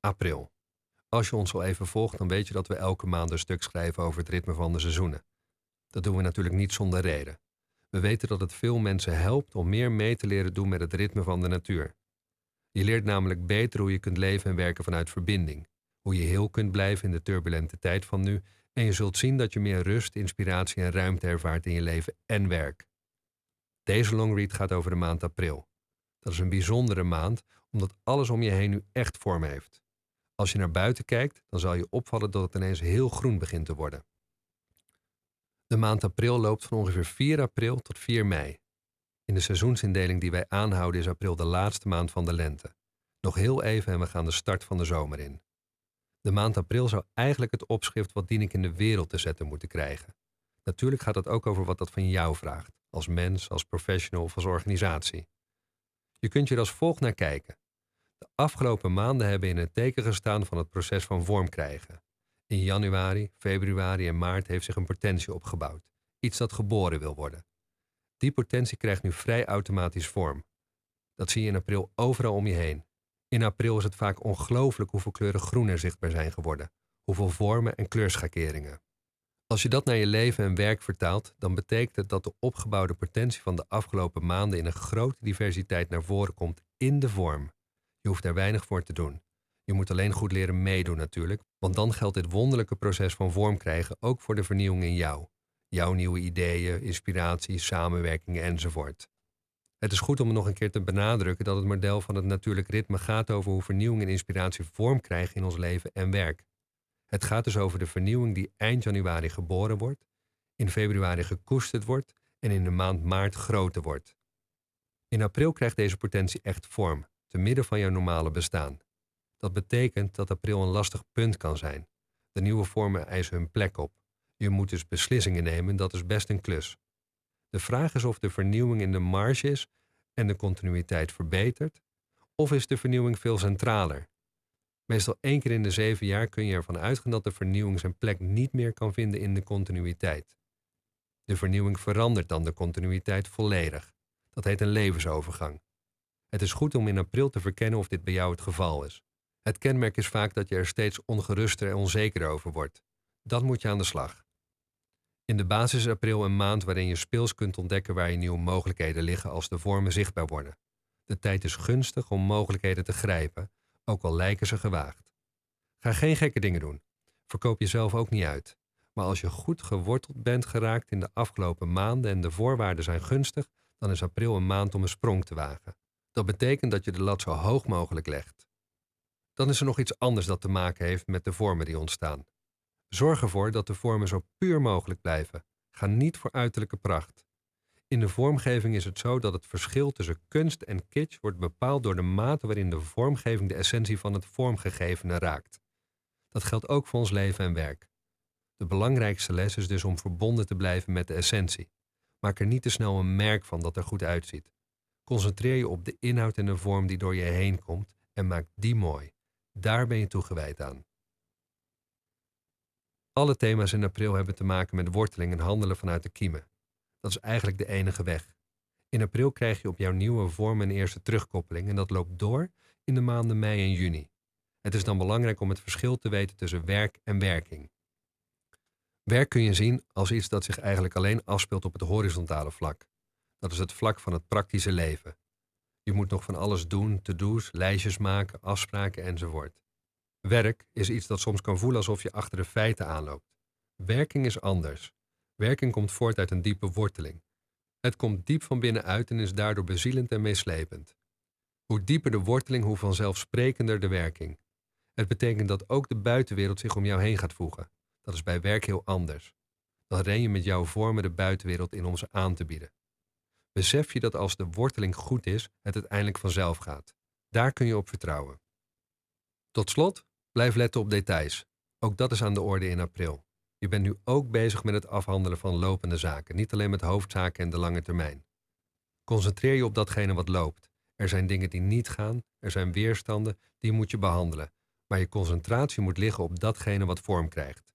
April. Als je ons al even volgt, dan weet je dat we elke maand een stuk schrijven over het ritme van de seizoenen. Dat doen we natuurlijk niet zonder reden. We weten dat het veel mensen helpt om meer mee te leren doen met het ritme van de natuur. Je leert namelijk beter hoe je kunt leven en werken vanuit verbinding, hoe je heel kunt blijven in de turbulente tijd van nu en je zult zien dat je meer rust, inspiratie en ruimte ervaart in je leven en werk. Deze longread gaat over de maand april. Dat is een bijzondere maand omdat alles om je heen nu echt vorm heeft. Als je naar buiten kijkt, dan zal je opvallen dat het ineens heel groen begint te worden. De maand april loopt van ongeveer 4 april tot 4 mei. In de seizoensindeling die wij aanhouden is april de laatste maand van de lente. Nog heel even en we gaan de start van de zomer in. De maand april zou eigenlijk het opschrift wat dien ik in de wereld te zetten moeten krijgen. Natuurlijk gaat het ook over wat dat van jou vraagt, als mens, als professional of als organisatie. Je kunt je er als volgt naar kijken. De afgelopen maanden hebben in het teken gestaan van het proces van vorm krijgen. In januari, februari en maart heeft zich een potentie opgebouwd. Iets dat geboren wil worden. Die potentie krijgt nu vrij automatisch vorm. Dat zie je in april overal om je heen. In april is het vaak ongelooflijk hoeveel kleuren groen er zichtbaar zijn geworden. Hoeveel vormen en kleurschakeringen. Als je dat naar je leven en werk vertaalt, dan betekent het dat de opgebouwde potentie van de afgelopen maanden in een grote diversiteit naar voren komt in de vorm. Je hoeft daar weinig voor te doen. Je moet alleen goed leren meedoen natuurlijk, want dan geldt dit wonderlijke proces van vorm krijgen ook voor de vernieuwing in jou. Jouw nieuwe ideeën, inspiratie, samenwerkingen enzovoort. Het is goed om nog een keer te benadrukken dat het model van het natuurlijk ritme gaat over hoe vernieuwing en inspiratie vorm krijgen in ons leven en werk. Het gaat dus over de vernieuwing die eind januari geboren wordt, in februari gekoesterd wordt en in de maand maart groter wordt. In april krijgt deze potentie echt vorm, te midden van jouw normale bestaan. Dat betekent dat april een lastig punt kan zijn. De nieuwe vormen eisen hun plek op. Je moet dus beslissingen nemen, dat is best een klus. De vraag is of de vernieuwing in de marge is en de continuïteit verbetert, of is de vernieuwing veel centraler. Meestal één keer in de zeven jaar kun je ervan uitgaan dat de vernieuwing zijn plek niet meer kan vinden in de continuïteit. De vernieuwing verandert dan de continuïteit volledig. Dat heet een levensovergang. Het is goed om in april te verkennen of dit bij jou het geval is. Het kenmerk is vaak dat je er steeds ongeruster en onzeker over wordt. Dan moet je aan de slag. In de basis is april een maand waarin je speels kunt ontdekken waar je nieuwe mogelijkheden liggen als de vormen zichtbaar worden. De tijd is gunstig om mogelijkheden te grijpen, ook al lijken ze gewaagd. Ga geen gekke dingen doen. Verkoop jezelf ook niet uit. Maar als je goed geworteld bent geraakt in de afgelopen maanden en de voorwaarden zijn gunstig, dan is april een maand om een sprong te wagen. Dat betekent dat je de lat zo hoog mogelijk legt. Dan is er nog iets anders dat te maken heeft met de vormen die ontstaan. Zorg ervoor dat de vormen zo puur mogelijk blijven. Ga niet voor uiterlijke pracht. In de vormgeving is het zo dat het verschil tussen kunst en kitsch wordt bepaald door de mate waarin de vormgeving de essentie van het vormgegevene raakt. Dat geldt ook voor ons leven en werk. De belangrijkste les is dus om verbonden te blijven met de essentie. Maak er niet te snel een merk van dat er goed uitziet. Concentreer je op de inhoud en de vorm die door je heen komt en maak die mooi. Daar ben je toegewijd aan. Alle thema's in april hebben te maken met worteling en handelen vanuit de kiemen. Dat is eigenlijk de enige weg. In april krijg je op jouw nieuwe vorm een eerste terugkoppeling en dat loopt door in de maanden mei en juni. Het is dan belangrijk om het verschil te weten tussen werk en werking. Werk kun je zien als iets dat zich eigenlijk alleen afspeelt op het horizontale vlak. Dat is het vlak van het praktische leven. Je moet nog van alles doen, to-do's, lijstjes maken, afspraken enzovoort. Werk is iets dat soms kan voelen alsof je achter de feiten aanloopt. Werking is anders. Werking komt voort uit een diepe worteling. Het komt diep van binnenuit en is daardoor bezielend en meeslepend. Hoe dieper de worteling, hoe vanzelfsprekender de werking. Het betekent dat ook de buitenwereld zich om jou heen gaat voegen. Dat is bij werk heel anders. Dan ren je met jouw vormen de buitenwereld in om ze aan te bieden. Besef je dat als de worteling goed is, het uiteindelijk vanzelf gaat. Daar kun je op vertrouwen. Tot slot, blijf letten op details. Ook dat is aan de orde in april. Je bent nu ook bezig met het afhandelen van lopende zaken, niet alleen met hoofdzaken en de lange termijn. Concentreer je op datgene wat loopt. Er zijn dingen die niet gaan, er zijn weerstanden, die moet je behandelen. Maar je concentratie moet liggen op datgene wat vorm krijgt.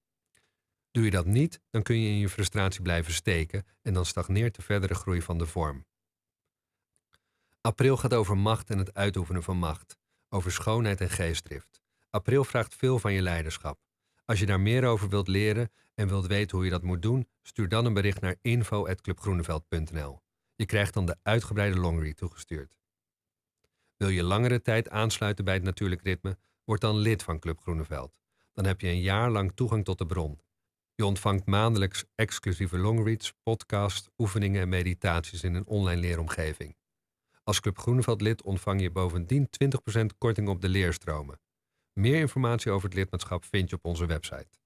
Doe je dat niet, dan kun je in je frustratie blijven steken en dan stagneert de verdere groei van de vorm. April gaat over macht en het uitoefenen van macht, over schoonheid en geestdrift. April vraagt veel van je leiderschap. Als je daar meer over wilt leren en wilt weten hoe je dat moet doen, stuur dan een bericht naar info.clubgroeneveld.nl. Je krijgt dan de uitgebreide longread toegestuurd. Wil je langere tijd aansluiten bij het natuurlijk ritme? Word dan lid van Club Groeneveld. Dan heb je een jaar lang toegang tot de bron. Je ontvangt maandelijks exclusieve longreads, podcasts, oefeningen en meditaties in een online leeromgeving. Als Club Groeneveld lid ontvang je bovendien 20% korting op de leerstromen. Meer informatie over het lidmaatschap vind je op onze website.